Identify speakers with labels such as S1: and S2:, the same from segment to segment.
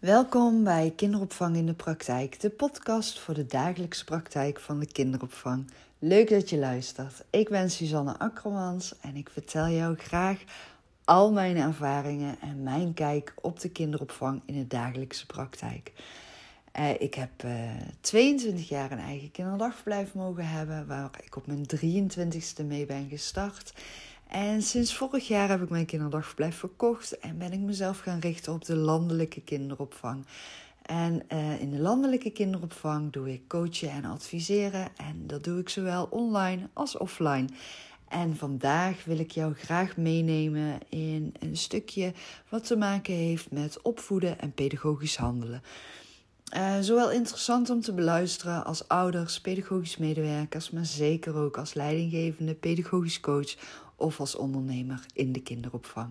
S1: Welkom bij Kinderopvang in de Praktijk, de podcast voor de dagelijkse praktijk van de kinderopvang. Leuk dat je luistert. Ik ben Suzanne Akkermans en ik vertel jou graag al mijn ervaringen en mijn kijk op de kinderopvang in de dagelijkse praktijk. Uh, ik heb uh, eh, 22 jaar een eigen kinderdagverblijf mogen hebben, waar ik op mijn 23ste mee ben gestart. En sinds vorig jaar heb ik mijn kinderdagverblijf verkocht en ben ik mezelf gaan richten op de landelijke kinderopvang. En uh, in de landelijke kinderopvang doe ik coachen en adviseren. En dat doe ik zowel online als offline. En vandaag wil ik jou graag meenemen in een stukje wat te maken heeft met opvoeden en pedagogisch handelen. Uh, zowel interessant om te beluisteren als ouders, pedagogisch medewerkers, maar zeker ook als leidinggevende pedagogisch coach of als ondernemer in de kinderopvang.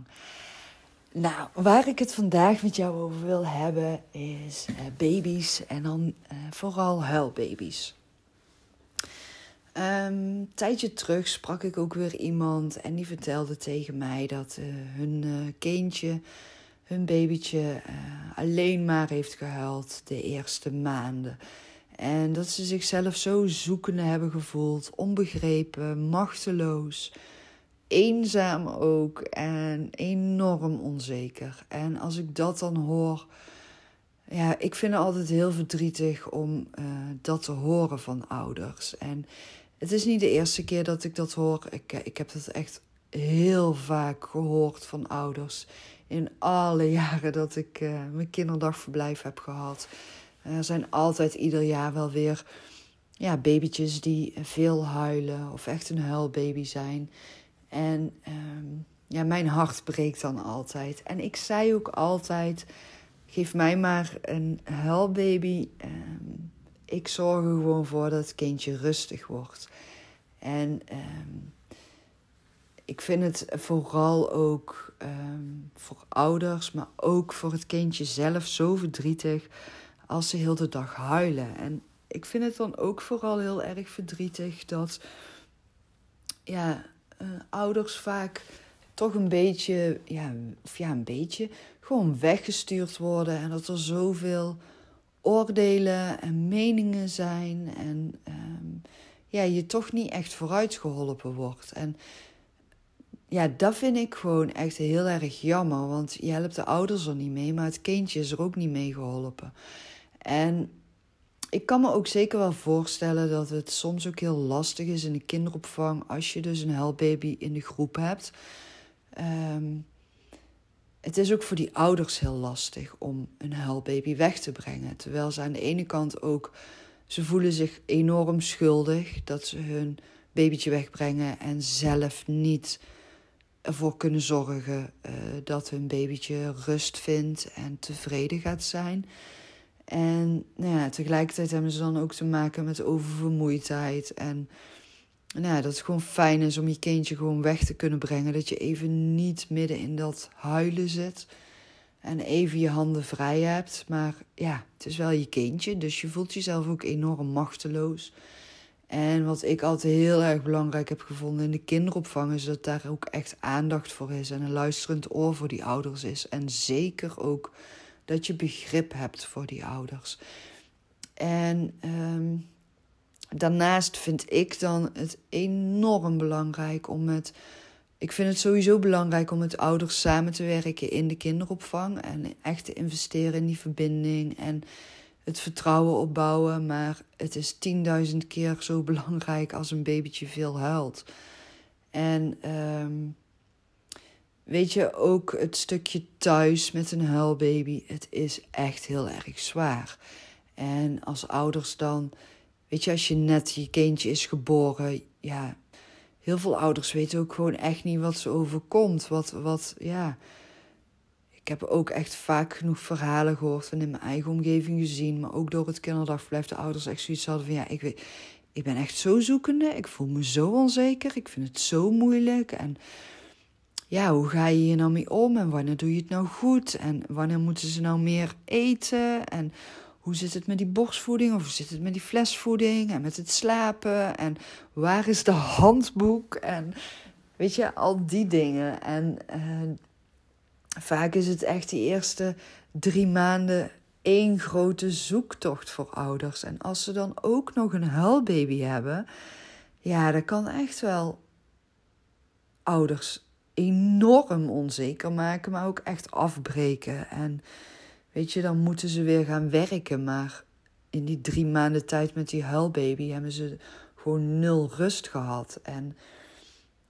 S1: Nou, waar ik het vandaag met jou over wil hebben is uh, baby's en dan uh, vooral huilbaby's. Um, een tijdje terug sprak ik ook weer iemand en die vertelde tegen mij dat uh, hun kindje, hun babytje, alleen maar heeft gehuild de eerste maanden. En dat ze zichzelf zo zoekende hebben gevoeld, onbegrepen, machteloos eenzaam ook en enorm onzeker. En als ik dat dan hoor, ja, ik vind het altijd heel verdrietig om uh, dat te horen van ouders. En het is niet de eerste keer dat ik dat hoor. Ik, ik heb dat echt heel vaak gehoord van ouders. In alle jaren dat ik uh, mijn kinderdagverblijf heb gehad. Er zijn altijd ieder jaar wel weer ja, babytjes die veel huilen of echt een huilbaby zijn. En ehm, ja, mijn hart breekt dan altijd. En ik zei ook altijd: geef mij maar een huilbaby. Um, ik zorg er gewoon voor dat het kindje rustig wordt. En ehm, ik vind het vooral ook voor ouders, maar ook voor het kindje zelf zo verdrietig als ze heel de dag huilen. En ik vind het dan ook vooral heel erg verdrietig dat ja, uh, ouders vaak toch een beetje, ja, of ja, een beetje, gewoon weggestuurd worden. En dat er zoveel oordelen en meningen zijn. En um, ja, je toch niet echt vooruit geholpen wordt. En ja, dat vind ik gewoon echt heel erg jammer. Want je helpt de ouders er niet mee, maar het kindje is er ook niet mee geholpen. En ik kan me ook zeker wel voorstellen dat het soms ook heel lastig is in de kinderopvang als je dus een huilbaby in de groep hebt. Um, het is ook voor die ouders heel lastig om een huilbaby weg te brengen. Terwijl ze aan de ene kant ook, ze voelen zich enorm schuldig dat ze hun babytje wegbrengen en zelf niet ervoor kunnen zorgen uh, dat hun babytje rust vindt en tevreden gaat zijn. En nou ja, tegelijkertijd hebben ze dan ook te maken met oververmoeidheid. En nou ja, dat het gewoon fijn is om je kindje gewoon weg te kunnen brengen. Dat je even niet midden in dat huilen zit. En even je handen vrij hebt. Maar ja, het is wel je kindje. Dus je voelt jezelf ook enorm machteloos. En wat ik altijd heel erg belangrijk heb gevonden in de kinderopvang is dat daar ook echt aandacht voor is. En een luisterend oor voor die ouders is. En zeker ook dat je begrip hebt voor die ouders. En ehm, daarnaast vind ik dan het enorm belangrijk om met. Ik vind het sowieso belangrijk om met ouders samen te werken in de kinderopvang. En echt te investeren in die verbinding en het vertrouwen opbouwen. Maar het is tienduizend keer zo belangrijk als een babytje veel huilt. En um, Weet je, ook het stukje thuis met een huilbaby, het is echt heel erg zwaar. En als ouders dan, weet je, als je net je kindje is geboren, ja, heel veel ouders weten ook gewoon echt niet wat ze overkomt. Wat, wat, ja. Ik heb ook echt vaak genoeg verhalen gehoord en in mijn eigen omgeving gezien, maar ook door het kinderdagverblijf de ouders echt zoiets hadden van, ja, ik weet, ik ben echt zo zoekende, ik voel me zo onzeker, ik vind het zo moeilijk en ja, hoe ga je hier nou mee om en wanneer doe je het nou goed en wanneer moeten ze nou meer eten en hoe zit het met die borstvoeding of hoe zit het met die flesvoeding en met het slapen en waar is de handboek en weet je, al die dingen. En uh, vaak is het echt die eerste drie maanden één grote zoektocht voor ouders. En als ze dan ook nog een huilbaby hebben, ja, dat kan echt wel ouders enorm onzeker maken, maar ook echt afbreken. En weet je, dan moeten ze weer gaan werken. Maar in die drie maanden tijd met die huilbaby hebben ze gewoon nul rust gehad. En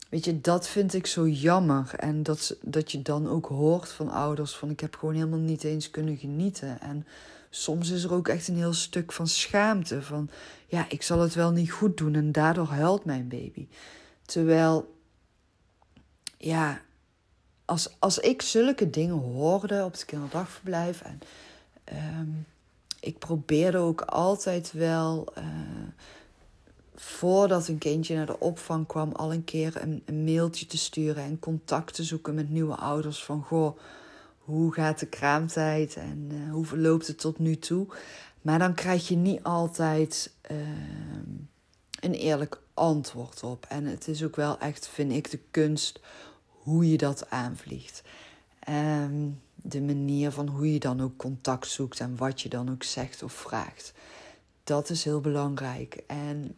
S1: weet je, dat vind ik zo jammer. En dat, dat je dan ook hoort van ouders van ik heb gewoon helemaal niet eens kunnen genieten. En soms is er ook echt een heel stuk van schaamte. Van ja, ik zal het wel niet goed doen en daardoor huilt mijn baby. Terwijl, ja, als, als ik zulke dingen hoorde op het kinderdagverblijf en ehm, ik probeerde ook altijd wel, uh, voordat een kindje naar de opvang kwam, al een keer een, mailtje te sturen en contact te zoeken met nieuwe ouders. Van goh, hoe gaat de kraamtijd en uh, hoe verloopt het tot nu toe? Maar dan krijg je niet altijd uh, een eerlijk antwoord op. En het is ook wel echt, vind ik, de kunst hoe je dat aanvliegt. Um, de manier van hoe je dan ook contact zoekt en wat je dan ook zegt of vraagt. Dat is heel belangrijk. En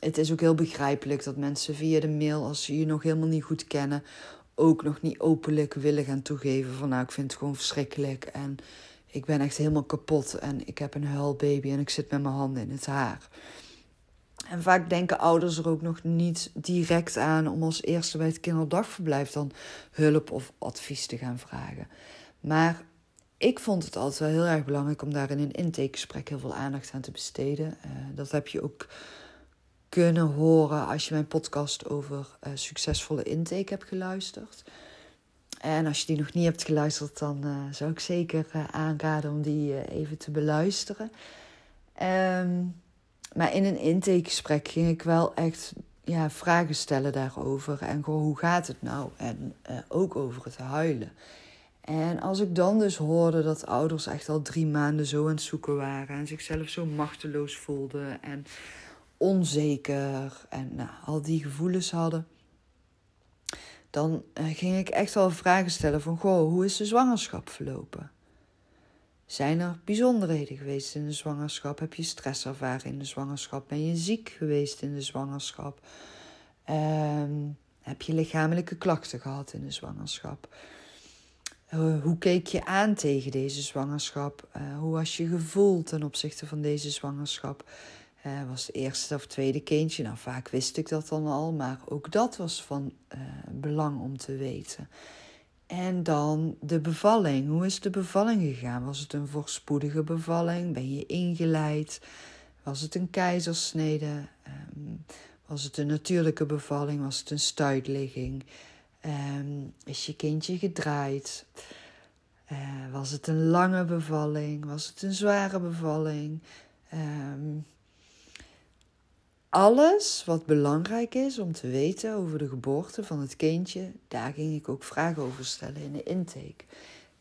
S1: het is ook heel begrijpelijk dat mensen via de mail, als ze je nog helemaal niet goed kennen, ook nog niet openlijk willen gaan toegeven van nou, ik vind het gewoon verschrikkelijk en ik ben echt helemaal kapot en ik heb een huilbaby en ik zit met mijn handen in het haar. En vaak denken ouders er ook nog niet direct aan om als eerste bij het kinderdagverblijf dan hulp of advies te gaan vragen. Maar ik vond het altijd wel heel erg belangrijk om daar in een intakegesprek heel veel aandacht aan te besteden. Uh, dat heb je ook kunnen horen als je mijn podcast over uh, succesvolle intake hebt geluisterd. En als je die nog niet hebt geluisterd, dan uh, zou ik zeker aanraden om die even te beluisteren. Um, maar in een intakegesprek ging ik wel echt ja, vragen stellen daarover. En gewoon, hoe gaat het nou? En ook over het huilen. En als ik dan dus hoorde dat ouders echt al drie maanden zo aan het zoeken waren en zichzelf zo machteloos voelden en onzeker en nou, al die gevoelens hadden, dan eh, ging ik echt wel vragen stellen van, goh, hoe is de zwangerschap verlopen? Zijn er bijzonderheden geweest in de zwangerschap? Heb je stress ervaren in de zwangerschap? Ben je ziek geweest in de zwangerschap? Um, heb je lichamelijke klachten gehad in de zwangerschap? Eh, hoe keek je aan tegen deze zwangerschap? Uh, hoe was je gevoel ten opzichte van deze zwangerschap? Uh, was het eerste of tweede kindje? Nou, vaak wist ik dat dan al, maar ook dat was van belang om te weten. En dan de bevalling. Hoe is de bevalling gegaan? Was het een voorspoedige bevalling? Ben je ingeleid? Was het een keizersnede? Um, was het een natuurlijke bevalling? Was het een stuitligging? Um, is je kindje gedraaid? Uh, was het een lange bevalling? Was het een zware bevalling? Um, alles wat belangrijk is om te weten over de geboorte van het kindje, daar ging ik ook vragen over stellen in de intake.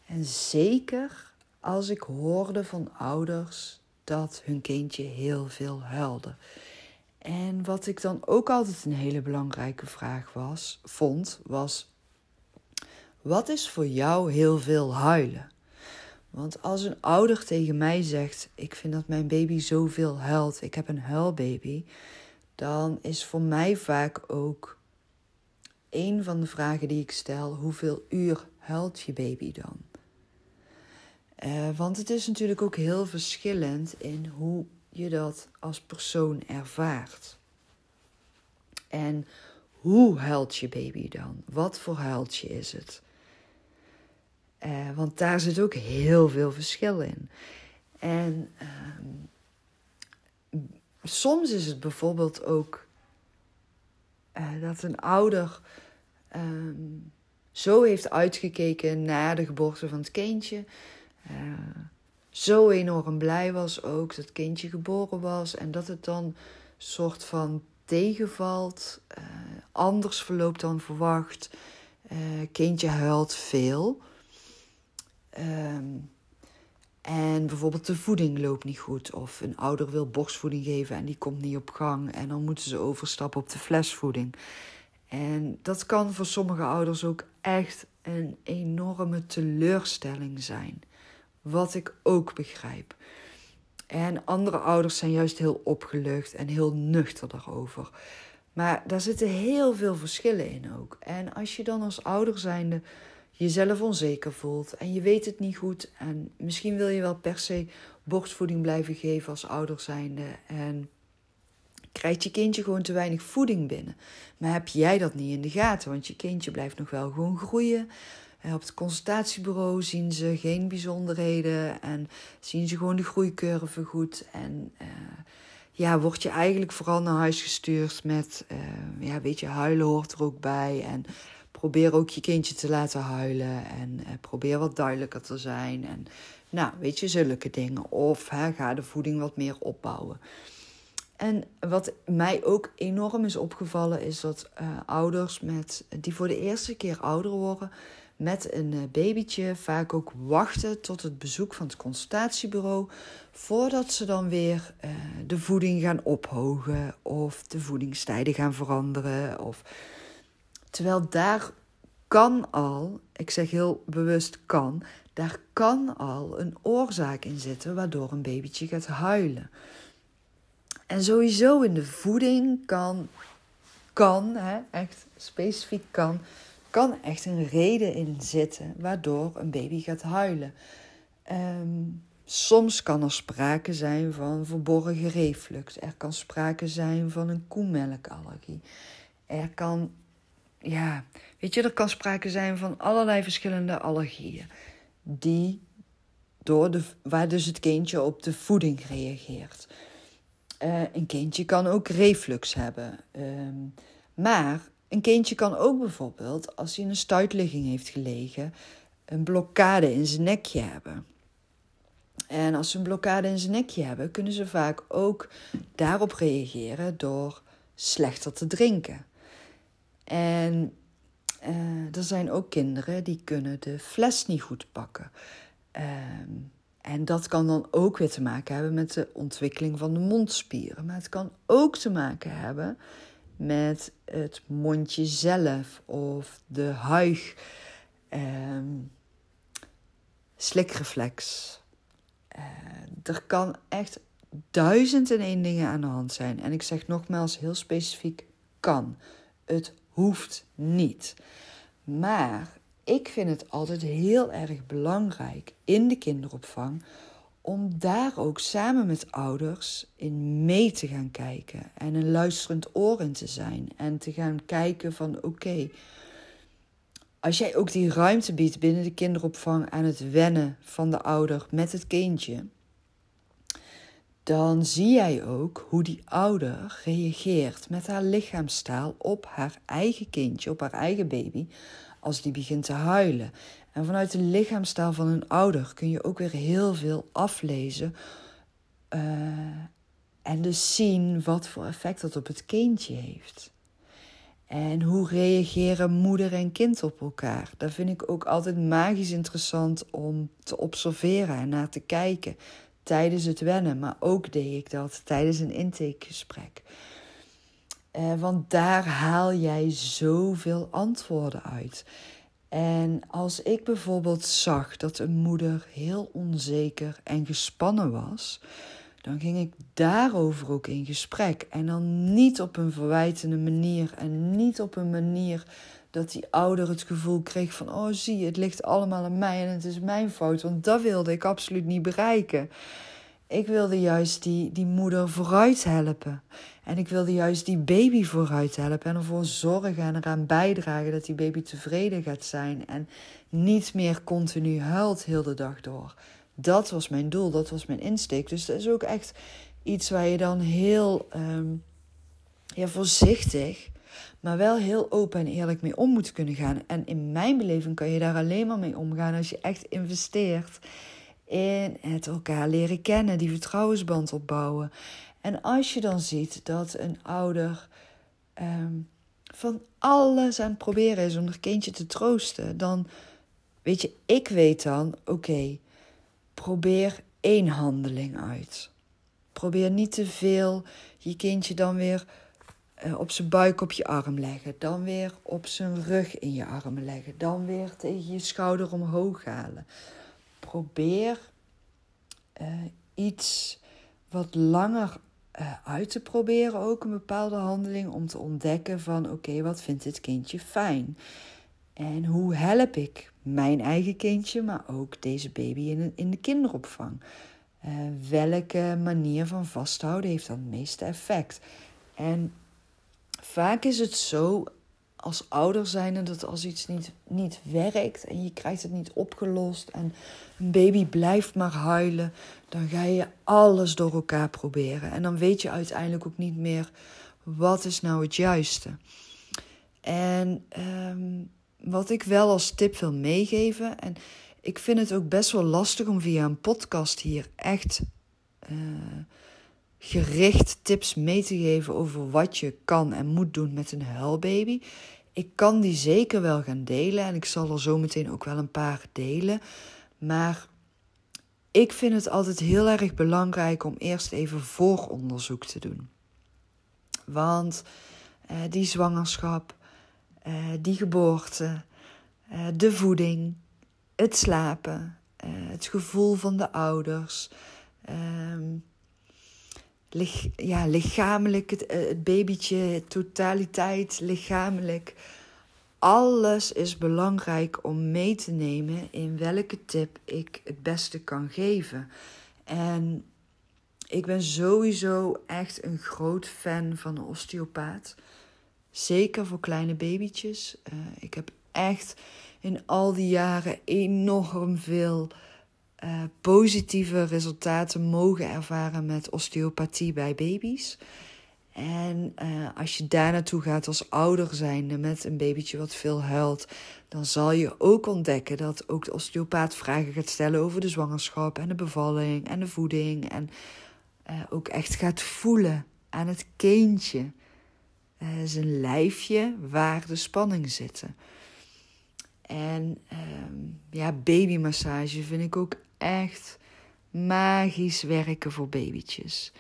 S1: En zeker als ik hoorde van ouders dat hun kindje heel veel huilde. En wat ik dan ook altijd een hele belangrijke vraag was, vond, was: wat is voor jou heel veel huilen? Want als een ouder tegen mij zegt: Ik vind dat mijn baby zoveel huilt, ik heb een huilbaby, dan is voor mij vaak ook een van de vragen die ik stel: hoeveel uur huilt je baby dan? Uh, want het is natuurlijk ook heel verschillend in hoe je dat als persoon ervaart. En hoe huilt je baby dan? Wat voor huiltje is het? Uh, want daar zit ook heel veel verschil in. En um, soms is het bijvoorbeeld ook uh, dat een ouder um, zo heeft uitgekeken naar de geboorte van het kindje. Uh, zo enorm blij was ook dat het kindje geboren was. En dat het dan soort van tegenvalt. Uh, anders verloopt dan verwacht. kindje huilt veel. Um, en bijvoorbeeld de voeding loopt niet goed. Of een ouder wil borstvoeding geven en die komt niet op gang. En dan moeten ze overstappen op de flesvoeding. En dat kan voor sommige ouders ook echt een enorme teleurstelling zijn. Wat ik ook begrijp. En andere ouders zijn juist heel opgelucht en heel nuchter daarover. Maar daar zitten heel veel verschillen in ook. En als je dan als ouder zijnde jezelf onzeker voelt en je weet het niet goed en misschien wil je wel per se borstvoeding blijven geven als ouder zijnde en krijgt je kindje gewoon te weinig voeding binnen. Maar heb jij dat niet in de gaten, want je kindje blijft nog wel gewoon groeien. Op het consultatiebureau zien ze geen bijzonderheden en zien ze gewoon de groeicurve goed. En uh, ja, word je eigenlijk vooral naar huis gestuurd met, uh, ja, weet je, huilen hoort er ook bij. En probeer ook je kindje te laten huilen en uh, probeer wat duidelijker te zijn. En nou, weet je, zulke dingen. Of hè, ga de voeding wat meer opbouwen. En wat mij ook enorm is opgevallen, is dat uh, ouders met, die voor de eerste keer ouder worden, met een uh, babytje vaak ook wachten tot het bezoek van het consultatiebureau, voordat ze dan weer uh, de voeding gaan ophogen of de voedingstijden gaan veranderen. Of... Terwijl daar kan al, ik zeg heel bewust kan, daar kan al een oorzaak in zitten waardoor een babytje gaat huilen. En sowieso in de voeding kan, kan hè, echt specifiek kan, kan echt een reden in zitten waardoor een baby gaat huilen. Um, soms kan er sprake zijn van verborgen reflux. Er kan sprake zijn van een koemelkallergie. Er kan, ja, weet je, er kan sprake zijn van allerlei verschillende allergieën. Die door de, waar dus het kindje op de voeding reageert. Uh, een kindje kan ook reflux hebben. Ehm, maar een kindje kan ook bijvoorbeeld, als hij in een stuitligging heeft gelegen, een blokkade in zijn nekje hebben. En als ze een blokkade in zijn nekje hebben, kunnen ze vaak ook daarop reageren door slechter te drinken. En uh, er zijn ook kinderen die kunnen de fles niet goed pakken. Uh, en dat kan dan ook weer te maken hebben met de ontwikkeling van de mondspieren. Maar het kan ook te maken hebben met het mondje zelf of de huig, eh, slikreflex. Uh, er kan echt duizend en één dingen aan de hand zijn. En ik zeg nogmaals heel specifiek kan. Het hoeft niet. Maar ik vind het altijd heel erg belangrijk in de kinderopvang om daar ook samen met ouders in mee te gaan kijken en een luisterend oor in te zijn en te gaan kijken van oké, als jij ook die ruimte biedt binnen de kinderopvang aan het wennen van de ouder met het kindje, dan zie jij ook hoe die ouder reageert met haar lichaamstaal op haar eigen kindje, op haar eigen baby, als die begint te huilen. En vanuit de lichaamstaal van een ouder kun je ook weer heel veel aflezen. Uh, en dus zien wat voor effect dat op het kindje heeft. En hoe reageren moeder en kind op elkaar? Dat vind ik ook altijd magisch interessant om te observeren en naar te kijken tijdens het wennen. Maar ook deed ik dat tijdens een intakegesprek. Uh, want daar haal jij zoveel antwoorden uit. En als ik bijvoorbeeld zag dat een moeder heel onzeker en gespannen was, dan ging ik daarover ook in gesprek. En dan niet op een verwijtende manier en niet op een manier dat die ouder het gevoel kreeg van: oh zie het ligt allemaal aan mij en het is mijn fout. Want dat wilde ik absoluut niet bereiken. Ik wilde juist die, die moeder vooruit helpen. En ik wilde juist die baby vooruit helpen en ervoor zorgen en eraan bijdragen dat die baby tevreden gaat zijn en niet meer continu huilt heel de dag door. Dat was mijn doel, dat was mijn insteek. Dus dat is ook echt iets waar je dan heel um, ja, voorzichtig, maar wel heel open en eerlijk mee om moet kunnen gaan. En in mijn beleving kan je daar alleen maar mee omgaan als je echt investeert in het elkaar leren kennen, die vertrouwensband opbouwen. En als je dan ziet dat een ouder um, van alles aan het proberen is om haar kindje te troosten, dan weet je, ik weet dan, oké, probeer één handeling uit. Probeer niet te veel je kindje dan weer op zijn buik op je arm leggen. Dan weer op zijn rug in je armen leggen. Dan weer tegen je schouder omhoog halen. Probeer uh, iets wat langer uh, uit te proberen. Ook een bepaalde handeling om te ontdekken van oké, wat vindt dit kindje fijn? En hoe help ik mijn eigen kindje, maar ook deze baby in, in de kinderopvang? Welke manier van vasthouden heeft dan het meeste effect? En vaak is het zo als ouder zijnde dat als iets niet, niet werkt en je krijgt het niet opgelost en een baby blijft maar huilen, dan ga je alles door elkaar proberen. En dan weet je uiteindelijk ook niet meer wat is nou het juiste. En um, wat ik wel als tip wil meegeven, en ik vind het ook best wel lastig om via een podcast hier echt uh, gericht tips mee te geven over wat je kan en moet doen met een huilbaby. Ik kan die zeker wel gaan delen en ik zal er zo meteen ook wel een paar delen. Maar ik vind het altijd heel erg belangrijk om eerst even vooronderzoek te doen. Want uh, die zwangerschap, uh, die geboorte, uh, de voeding, het slapen, het gevoel van de ouders, ehm, lich, ja, lichamelijk, het, het babytje, totaliteit, lichamelijk. Alles is belangrijk om mee te nemen in welke tip ik het beste kan geven. En ik ben sowieso echt een groot fan van een osteopaat. Zeker voor kleine babytjes. Uh, ik heb echt in al die jaren enorm veel uh, positieve resultaten mogen ervaren met osteopathie bij baby's. En uh, als je daar naartoe gaat als ouder zijnde met een babytje wat veel huilt, dan zal je ook ontdekken dat ook de osteopaat vragen gaat stellen over de zwangerschap en de bevalling en de voeding. En uh, ook echt gaat voelen aan het kindje, uh, zijn lijfje, waar de spanning zitten. En um, ja, babymassage vind ik ook echt magisch werken voor babytjes.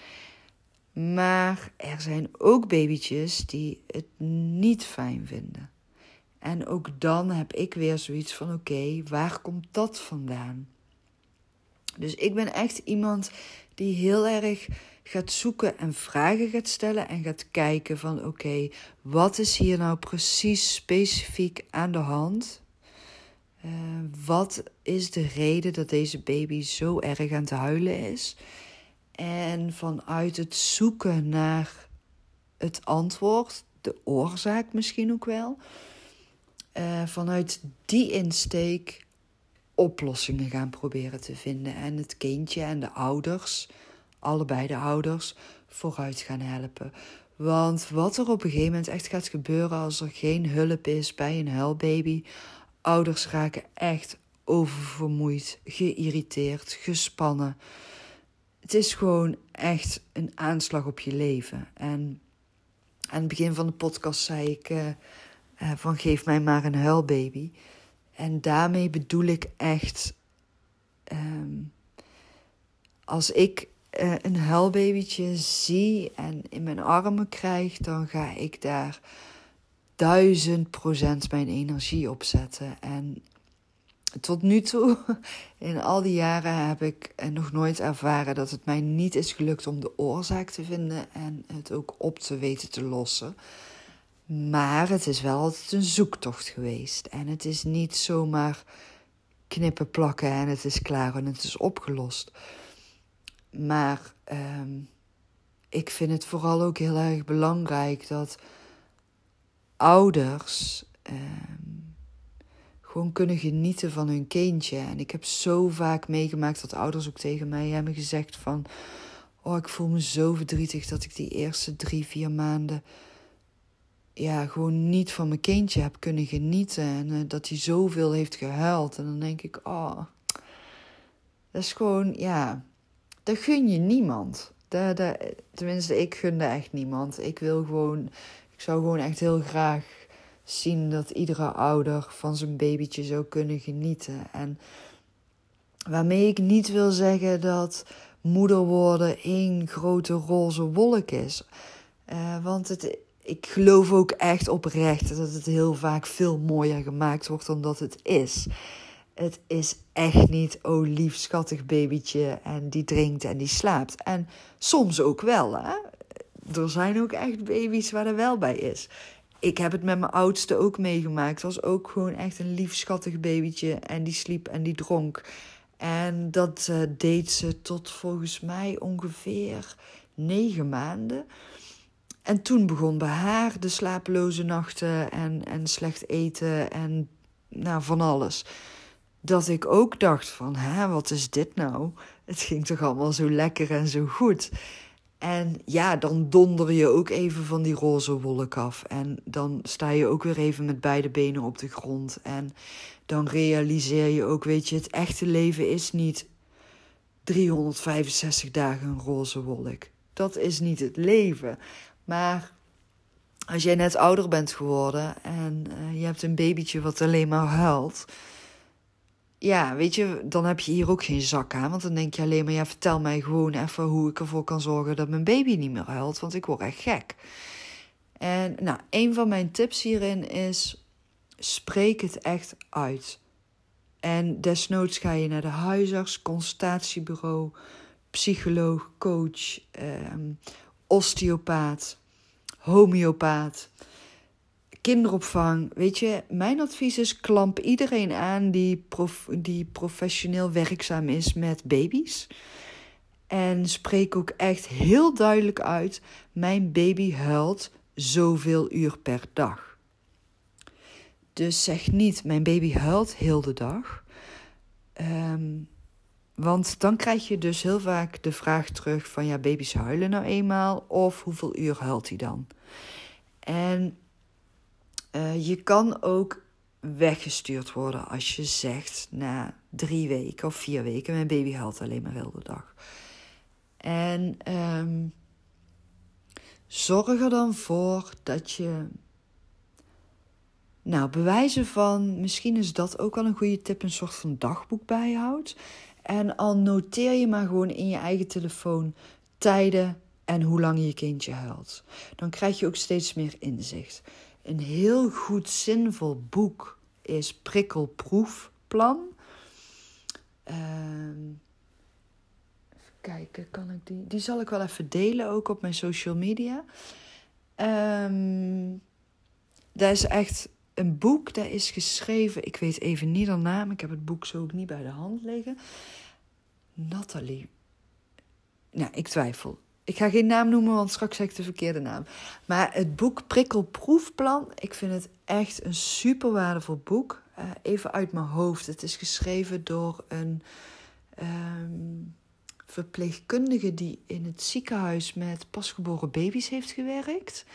S1: Maar er zijn ook babytjes die het niet fijn vinden. En ook dan heb ik weer zoiets van: oké, waar komt dat vandaan? Dus ik ben echt iemand die heel erg gaat zoeken en vragen gaat stellen en gaat kijken van oké, wat is hier nou precies specifiek aan de hand? Uh, wat is de reden dat deze baby zo erg aan het huilen is? En vanuit het zoeken naar het antwoord, de oorzaak misschien ook wel, uh, vanuit die insteek oplossingen gaan proberen te vinden. En het kindje en de ouders, allebei de ouders, vooruit gaan helpen. Want wat er op een gegeven moment echt gaat gebeuren als er geen hulp is bij een huilbaby, ouders raken echt oververmoeid, geïrriteerd, gespannen het is gewoon echt een aanslag op je leven. En aan het begin van de podcast zei ik uh, uh, van geef mij maar een huilbaby. En daarmee bedoel ik echt, um, als ik uh, een huilbabytje zie en in mijn armen krijg, dan ga ik daar duizend procent mijn energie op zetten. En tot nu toe, in al die jaren, heb ik nog nooit ervaren dat het mij niet is gelukt om de oorzaak te vinden en het ook op te weten te lossen. Maar het is wel altijd een zoektocht geweest. En het is niet zomaar knippen, plakken en het is klaar en het is opgelost. Maar um, ik vind het vooral ook heel erg belangrijk dat ouders. Um, gewoon kunnen genieten van hun kindje. En ik heb zo vaak meegemaakt dat ouders ook tegen mij hebben gezegd van... Oh, ik voel me zo verdrietig dat ik die eerste drie, vier maanden... Ja, gewoon niet van mijn kindje heb kunnen genieten. En uh, dat hij zoveel heeft gehuild. En dan denk ik, oh... Dat is gewoon, ja... Dat gun je niemand. Dat, dat, tenminste, ik gunde echt niemand. Ik wil gewoon... Ik zou gewoon echt heel graag zien dat iedere ouder van zijn babytje zou kunnen genieten. En waarmee ik niet wil zeggen dat moeder worden één grote roze wolk is. Uh, want het, ik geloof ook echt oprecht dat het heel vaak veel mooier gemaakt wordt dan dat het is. Het is echt niet, oh lief schattig babytje en die drinkt en die slaapt. En soms ook wel, hè. Er zijn ook echt baby's waar er wel bij is. Ik heb het met mijn oudste ook meegemaakt. Het was ook gewoon echt een lief schattig babytje en die sliep en die dronk. En dat uh, deed ze tot volgens mij ongeveer negen maanden. En toen begon bij haar de slapeloze nachten en, en slecht eten en nou, van alles. Dat ik ook dacht van, hè, wat is dit nou? Het ging toch allemaal zo lekker en zo goed. En ja, dan donder je ook even van die roze wolk af. En dan sta je ook weer even met beide benen op de grond. En dan realiseer je ook, weet je, het echte leven is niet 365 dagen een roze wolk. Dat is niet het leven. Maar als jij net ouder bent geworden en uh, je hebt een babytje wat alleen maar huilt. Ja, weet je, dan heb je hier ook geen zak aan. Want dan denk je alleen maar, ja, vertel mij gewoon even hoe ik ervoor kan zorgen dat mijn baby niet meer huilt. Want ik word echt gek. En nou, een van mijn tips hierin is: spreek het echt uit. En desnoods ga je naar de huisarts, consultatiebureau, psycholoog, coach, ehm, osteopaat, homeopaat, kinderopvang. Weet je, mijn advies is: klamp iedereen aan die, die professioneel werkzaam is met baby's. En spreek ook echt heel duidelijk uit: mijn baby huilt zoveel uur per dag. Dus zeg niet: mijn baby huilt heel de dag. Um, want dan krijg je dus heel vaak de vraag terug van ja, baby's huilen nou eenmaal of hoeveel uur huilt hij dan? En uh, je kan ook weggestuurd worden als je zegt na drie weken of vier weken mijn baby huilt alleen maar heel de dag. En um, zorg er dan voor dat je nou, bewijzen van, misschien is dat ook wel een goede tip, een soort van dagboek bijhoudt. En al noteer je maar gewoon in je eigen telefoon tijden en hoe lang je kindje huilt. Dan krijg je ook steeds meer inzicht. Een heel goed zinvol boek is Prikkelproefplan. Uh, even kijken, kan ik die? Die zal ik wel even delen, ook op mijn social media. Um, dat is echt een boek dat is geschreven. Ik weet even niet de naam. Ik heb het boek zo ook niet bij de hand liggen. Nathalie. Nou, ik twijfel. Ik ga geen naam noemen, want straks zeg ik de verkeerde naam. Maar het boek Prikkelproefplan, ik vind het echt een super waardevol boek. Uh, even uit mijn hoofd. Het is geschreven door een um, verpleegkundige die in het ziekenhuis met pasgeboren baby's heeft gewerkt.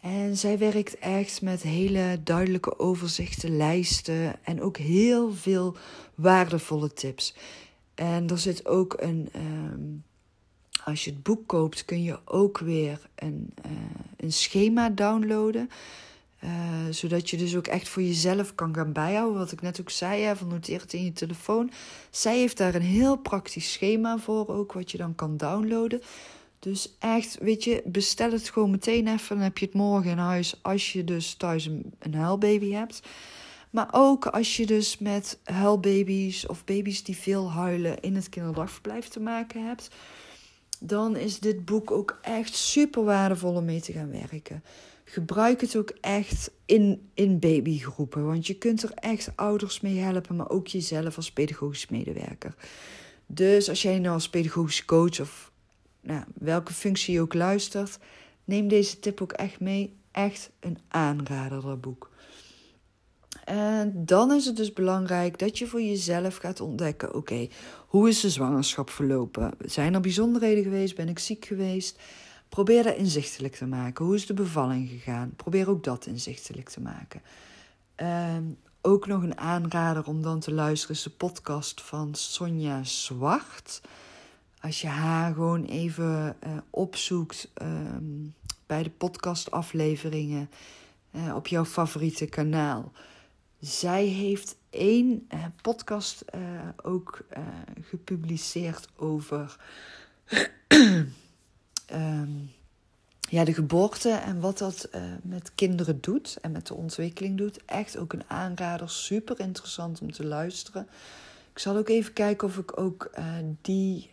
S1: En zij werkt echt met hele duidelijke overzichten, lijsten en ook heel veel waardevolle tips. En er zit ook een. Um, als je het boek koopt, kun je ook weer een, uh, een schema downloaden. Uh, zodat je dus ook echt voor jezelf kan gaan bijhouden. Wat ik net ook zei, hè, van noteer in je telefoon. Zij heeft daar een heel praktisch schema voor, ook wat je dan kan downloaden. Dus echt, weet je, bestel het gewoon meteen even. Dan heb je het morgen in huis als je dus thuis een, een huilbaby hebt. Maar ook als je dus met huilbaby's of baby's die veel huilen in het kinderdagverblijf te maken hebt. Dan is dit boek ook echt super waardevol om mee te gaan werken. Gebruik het ook echt in, in babygroepen. Want je kunt er echt ouders mee helpen, maar ook jezelf als pedagogisch medewerker. Dus als jij nou als pedagogisch coach of nou, welke functie je ook luistert, neem deze tip ook echt mee. Echt een aanrader, dat boek. En dan is het dus belangrijk dat je voor jezelf gaat ontdekken: oké, hoe is de zwangerschap verlopen? Zijn er bijzonderheden geweest? Ben ik ziek geweest? Probeer dat inzichtelijk te maken. Hoe is de bevalling gegaan? Probeer ook dat inzichtelijk te maken. Uh, ook nog een aanrader om dan te luisteren is de podcast van Sonja Zwart. Als je haar gewoon even uh, opzoekt uh, bij de podcastafleveringen uh, op jouw favoriete kanaal. Zij heeft één uh, podcast uh, ook uh, gepubliceerd over um, ja, de geboorte en wat dat met kinderen doet en met de ontwikkeling doet. Echt ook een aanrader, super interessant om te luisteren. Ik zal ook even kijken of ik ook die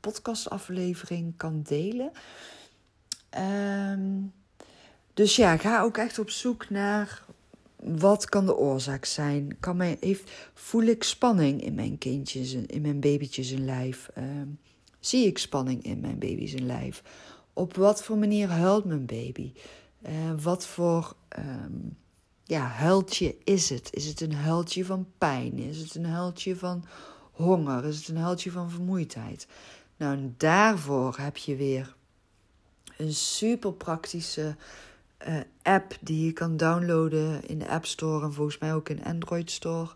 S1: podcastaflevering kan delen. Um, dus ja, ga ook echt op zoek naar wat kan de oorzaak zijn. Kan mij, heeft, voel ik spanning in mijn kindjes, in mijn babytjes in lijf? Um, zie ik spanning in mijn baby's in lijf? Op wat voor manier huilt mijn baby? Uh, wat voor um, ja, huiltje is het? Is het een huiltje van pijn? Is het een huiltje van honger? Is het een huiltje van vermoeidheid? Nou, daarvoor heb je weer een super praktische uh, app die je kan downloaden in de App Store en volgens mij ook in Android Store.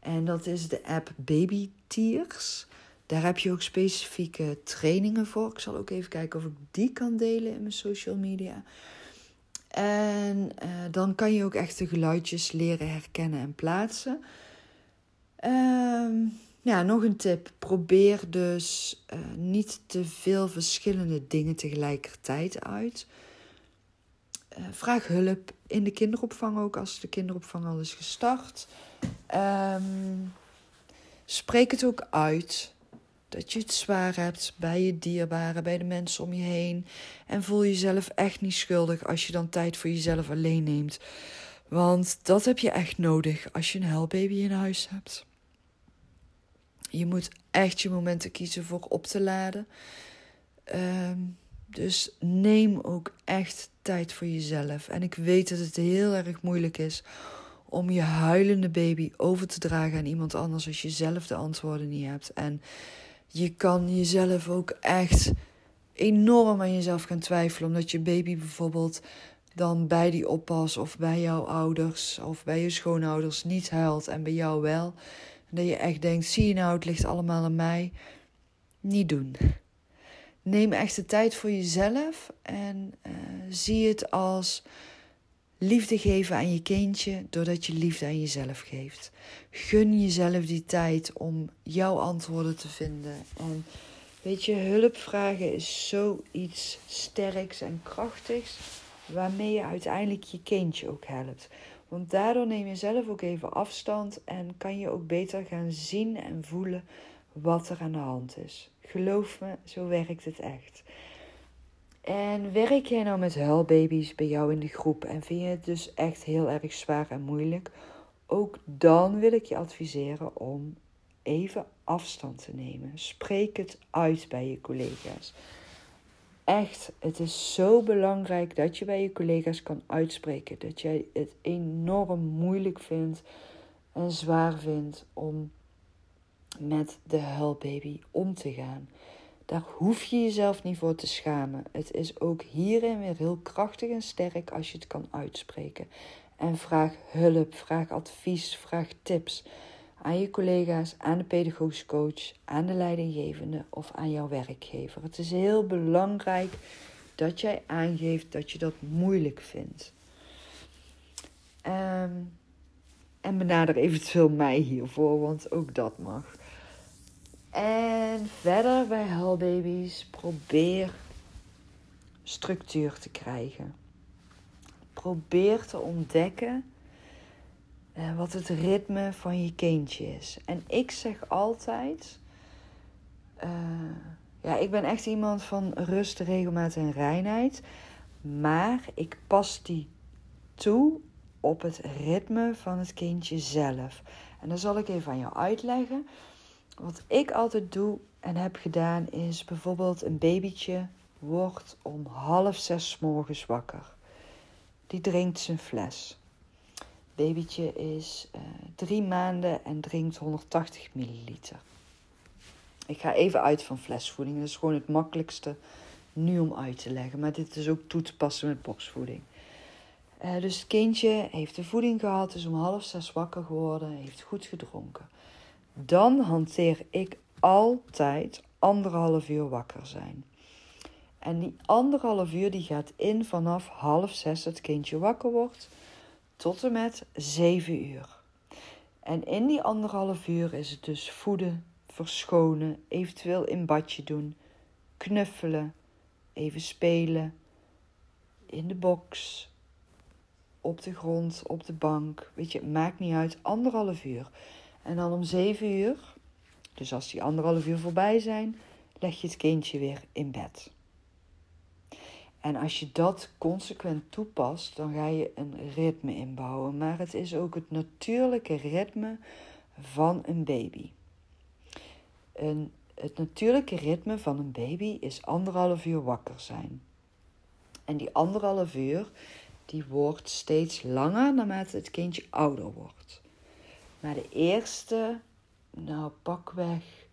S1: En dat is de app Baby Tears. Daar heb je ook specifieke trainingen voor. Ik zal ook even kijken of ik die kan delen in mijn social media. En uh, dan kan je ook echt de geluidjes leren herkennen en plaatsen. Um, ja, nog een tip. Probeer dus uh, niet te veel verschillende dingen tegelijkertijd uit. Uh, vraag hulp in de kinderopvang ook als de kinderopvang al is gestart. Um, spreek het ook uit dat je het zwaar hebt bij je dierbaren, bij de mensen om je heen. En voel jezelf echt niet schuldig als je dan tijd voor jezelf alleen neemt. Want dat heb je echt nodig als je een huilbaby in huis hebt. Je moet echt je momenten kiezen voor op te laden. Um, dus neem ook echt tijd voor jezelf. En ik weet dat het heel erg moeilijk is om je huilende baby over te dragen aan iemand anders als je zelf de antwoorden niet hebt. En je kan jezelf ook echt enorm aan jezelf gaan twijfelen, omdat je baby bijvoorbeeld dan bij die oppas of bij jouw ouders of bij je schoonouders niet huilt en bij jou wel. En dat je echt denkt, zie je nou, het ligt allemaal aan mij. Niet doen. Neem echt de tijd voor jezelf en uh, zie het als liefde geven aan je kindje doordat je liefde aan jezelf geeft. Gun jezelf die tijd om jouw antwoorden te vinden. En weet je, hulp vragen is zoiets sterks en krachtigs waarmee je uiteindelijk je kindje ook helpt. Want daardoor neem je zelf ook even afstand en kan je ook beter gaan zien en voelen wat er aan de hand is. Geloof me, zo werkt het echt. En werk jij nou met huilbaby's bij jou in de groep en vind je het dus echt heel erg zwaar en moeilijk? Ook dan wil ik je adviseren om even afstand te nemen. Spreek het uit bij je collega's. Echt, het is zo belangrijk dat je bij je collega's kan uitspreken dat jij het enorm moeilijk vindt en zwaar vindt om met de huilbaby om te gaan. Daar hoef je jezelf niet voor te schamen. Het is ook hierin weer heel krachtig en sterk als je het kan uitspreken. En vraag hulp, vraag advies, vraag tips aan je collega's, aan de pedagogisch coach, aan de leidinggevende of aan jouw werkgever. Het is heel belangrijk dat jij aangeeft dat je dat moeilijk vindt. Um, en benader eventueel mij hiervoor, want ook dat mag. Verder bij huilbaby's probeer structuur te krijgen. Probeer te ontdekken uh, wat het ritme van je kindje is. En ik zeg altijd: uh, ja, ik ben echt iemand van rust, regelmaat en reinheid. Maar ik pas die toe op het ritme van het kindje zelf. En dan zal ik even aan jou uitleggen. Wat ik altijd doe en heb gedaan is bijvoorbeeld een babytje wordt om half zes morgens wakker. Die drinkt zijn fles. Babytje is uh, drie maanden en drinkt 180 milliliter. Ik ga even uit van flesvoeding. Dat is gewoon het makkelijkste nu om uit te leggen. Maar dit is ook toe te passen met borstvoeding. Uh, dus het kindje heeft de voeding gehad, is om half zes wakker geworden, heeft goed gedronken dan hanteer ik altijd anderhalf uur wakker zijn. En die anderhalf uur die gaat in vanaf half zes het kindje wakker wordt tot en met zeven uur. En in die anderhalf uur is het dus voeden, verschonen, eventueel in badje doen, knuffelen, even spelen, in de box, op de grond, op de bank. Weet je, het maakt niet uit. Anderhalf uur. En dan om zeven uur, dus als die anderhalf uur voorbij zijn, leg je het kindje weer in bed. En als je dat consequent toepast, dan ga je een ritme inbouwen. Maar het is ook het natuurlijke ritme van een baby. Een, het natuurlijke ritme van een baby is anderhalf uur wakker zijn. En die anderhalf uur, die wordt steeds langer naarmate het kindje ouder wordt. Maar de eerste, nou pakweg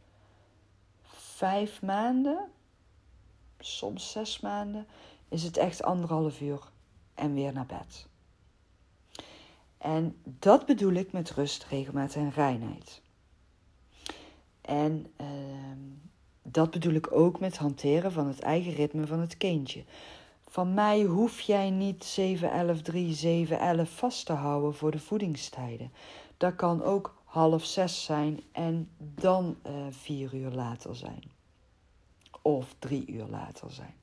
S1: vijf maanden, soms zes maanden, is het echt anderhalf uur en weer naar bed. En dat bedoel ik met rust, regelmaat en reinheid. En uh, dat bedoel ik ook met hanteren van het eigen ritme van het kindje. Van mij hoef jij niet 7, 11, 3, 7, 11 vast te houden voor de voedingstijden. Dat kan ook half zes zijn en dan uh, vier uur later zijn. Of drie uur later zijn.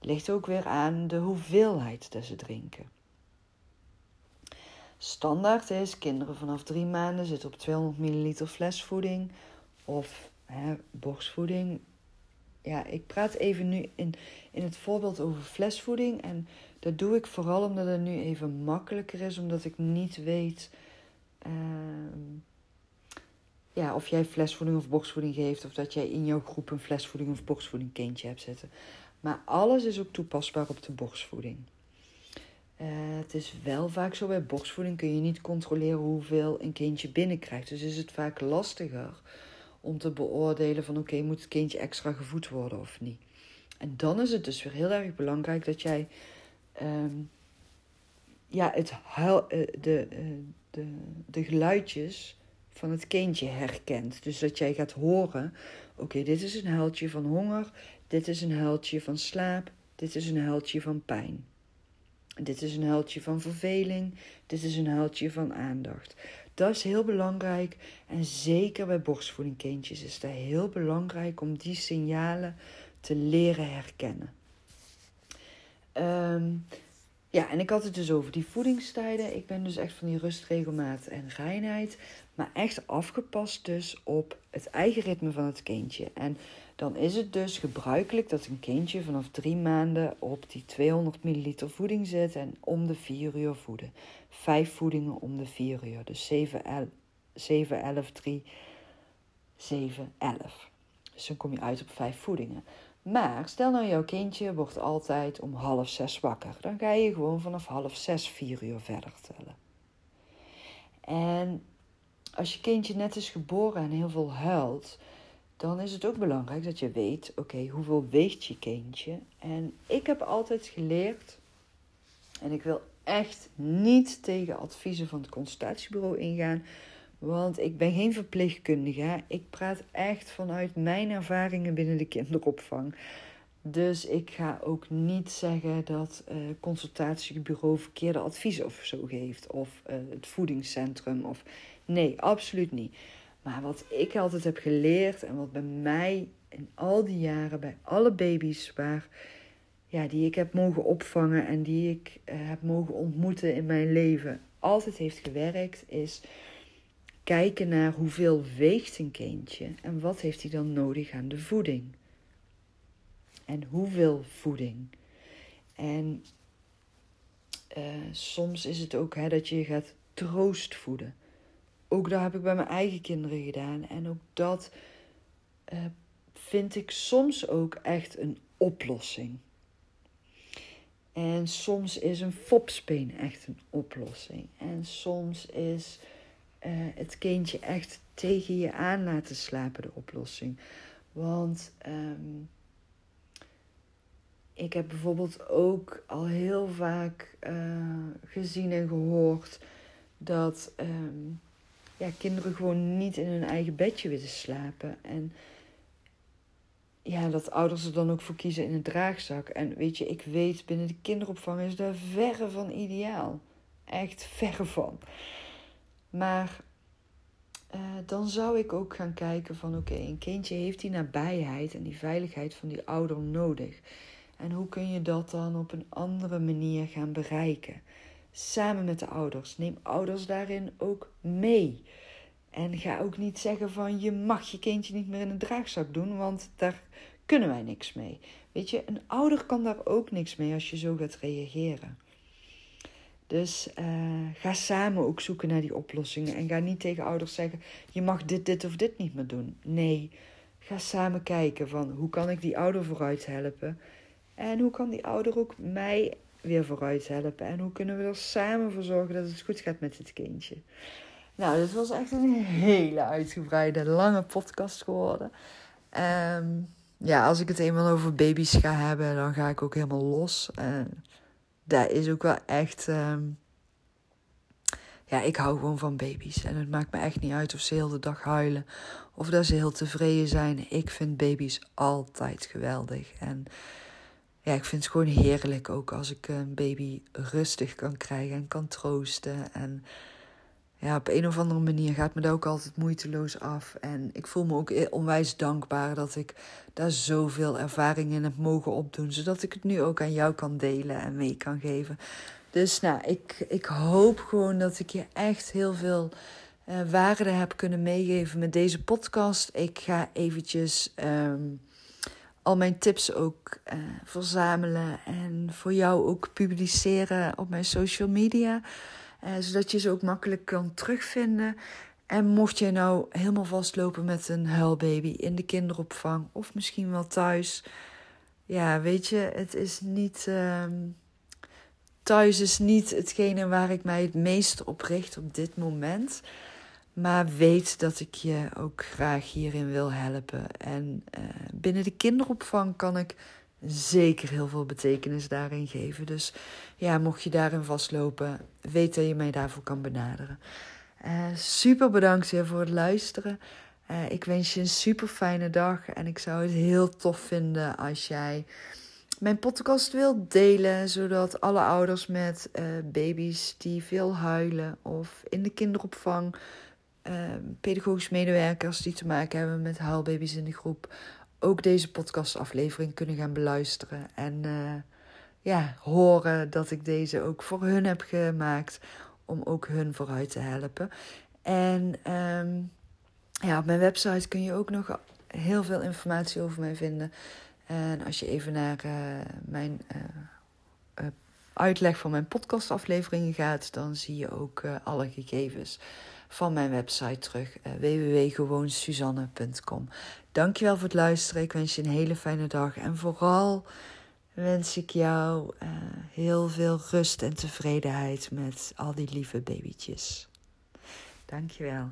S1: Ligt ook weer aan de hoeveelheid dat ze drinken. Standaard is, kinderen vanaf drie maanden zitten op 200 milliliter flesvoeding of hè, borstvoeding. Ja, ik praat even nu in, in het voorbeeld over flesvoeding. En dat doe ik vooral omdat het nu even makkelijker is, omdat ik niet weet ja, of jij flesvoeding of borstvoeding geeft, of dat jij in jouw groep een flesvoeding of borstvoeding kindje hebt zitten. Maar alles is ook toepasbaar op de borstvoeding. Uh, het is wel vaak zo bij borstvoeding kun je niet controleren hoeveel een kindje binnenkrijgt. Dus is het vaak lastiger om te beoordelen van oké, moet het kindje extra gevoed worden of niet. En dan is het dus weer heel erg belangrijk dat jij um, ja, het huil, uh, de, uh, de, de geluidjes van het kindje herkent. Dus dat jij gaat horen: oké, dit is een huiltje van honger, dit is een huiltje van slaap, dit is een huiltje van pijn. Dit is een huiltje van verveling, dit is een huiltje van aandacht. Dat is heel belangrijk en zeker bij borstvoedingkindjes is dat heel belangrijk om die signalen te leren herkennen. Um, ja, en ik had het dus over die voedingstijden. Ik ben dus echt van die rust, regelmaat en reinheid. Maar echt afgepast dus op het eigen ritme van het kindje. En dan is het dus gebruikelijk dat een kindje vanaf drie maanden op die 200 milliliter voeding zit en om de vier uur voeden. Vijf voedingen om de vier uur. Dus 7, 11, 7, 11 3, 7, 11. Dus dan kom je uit op vijf voedingen. Maar stel nou, jouw kindje wordt altijd om half zes wakker. Dan ga je gewoon vanaf half zes, vier uur verder tellen. En als je kindje net is geboren en heel veel huilt, dan is het ook belangrijk dat je weet: oké, hoeveel weegt je kindje? En ik heb altijd geleerd, en ik wil echt niet tegen adviezen van het consultatiebureau ingaan, want ik ben geen verpleegkundige. Ik praat echt vanuit mijn ervaringen binnen de kinderopvang. Dus ik ga ook niet zeggen dat uh, consultatiebureau verkeerde adviezen of zo geeft. Of uh, het voedingscentrum. Of... Nee, absoluut niet. Maar wat ik altijd heb geleerd en wat bij mij in al die jaren bij alle baby's waar, ja, die ik heb mogen opvangen en die ik uh, heb mogen ontmoeten in mijn leven altijd heeft gewerkt, is kijken naar hoeveel weegt een kindje en wat heeft hij dan nodig aan de voeding. En hoeveel voeding. En uh, soms is het ook hè, dat je gaat troost voeden. Ook dat heb ik bij mijn eigen kinderen gedaan. En ook dat uh, vind ik soms ook echt een oplossing. En soms is een fopspeen echt een oplossing. En soms is uh, het kindje echt tegen je aan laten slapen, de oplossing. Want um, ik heb bijvoorbeeld ook al heel vaak uh, gezien en gehoord dat um, ja, kinderen gewoon niet in hun eigen bedje willen slapen. En ja, dat ouders er dan ook voor kiezen in een draagzak. En weet je, ik weet binnen de kinderopvang is daar verre van ideaal. Echt verre van. Maar uh, dan zou ik ook gaan kijken van oké, een kindje heeft die nabijheid en die veiligheid van die ouder nodig. En hoe kun je dat dan op een andere manier gaan bereiken? Samen met de ouders. Neem ouders daarin ook mee. En ga ook niet zeggen van je mag je kindje niet meer in een draagzak doen, want daar kunnen wij niks mee. Weet je, een ouder kan daar ook niks mee als je zo gaat reageren. Dus uh, ga samen ook zoeken naar die oplossingen. En ga niet tegen ouders zeggen: je mag dit, dit of dit niet meer doen. Nee, ga samen kijken van hoe kan ik die ouder vooruit helpen. En hoe kan die ouder ook mij weer vooruit helpen. En hoe kunnen we er samen voor zorgen dat het goed gaat met het kindje. Nou, dit was echt een hele uitgebreide, lange podcast geworden. Um, ja, als ik het eenmaal over baby's ga hebben, dan ga ik ook helemaal los. En dat is ook wel echt. Ehm, ja, ik hou gewoon van baby's. En het maakt me echt niet uit of ze heel de dag huilen. Of dat ze heel tevreden zijn. Ik vind baby's altijd geweldig. En ja, ik vind het gewoon heerlijk ook als ik een baby rustig kan krijgen en kan troosten. En ja, op een of andere manier gaat me dat ook altijd moeiteloos af. En ik voel me ook onwijs dankbaar dat ik daar zoveel ervaring in heb mogen opdoen. Zodat ik het nu ook aan jou kan delen en mee kan geven. Dus nou, ik, ik hoop gewoon dat ik je echt heel veel uh, waarde heb kunnen meegeven met deze podcast. Ik ga eventjes um, al mijn tips ook uh, verzamelen en voor jou ook publiceren op mijn social media. Uh, zodat je ze ook makkelijk kan terugvinden. En mocht je nou helemaal vastlopen met een huilbaby in de kinderopvang of misschien wel thuis. Ja, weet je, het is niet. Uh, thuis is niet hetgene waar ik mij het meest op richt op dit moment. Maar weet dat ik je ook graag hierin wil helpen. En uh, binnen de kinderopvang kan ik zeker heel veel betekenis daarin geven. Dus ja, mocht je daarin vastlopen, weet dat je mij daarvoor kan benaderen. Uh, super bedankt weer voor het luisteren. Uh, ik wens je een super fijne dag. En ik zou het heel tof vinden als jij mijn podcast wilt delen. Zodat alle ouders met uh, baby's die veel huilen of in de kinderopvang. pedagogisch medewerkers die te maken hebben met huilbaby's in de groep ook deze podcastaflevering kunnen gaan beluisteren. En uh, ja, horen dat ik deze ook voor hun heb gemaakt. Om ook hun vooruit te helpen. En um, ja, op mijn website kun je ook nog heel veel informatie over mij vinden. En als je even naar uh, mijn uh, uitleg van mijn podcastafleveringen gaat, dan zie je ook alle gegevens van mijn website terug. Www.gewoonsuzanne.com Dankjewel voor het luisteren. Ik wens je een hele fijne dag. En vooral wens ik jou uh, heel veel rust en tevredenheid met al die lieve babytjes. Dankjewel.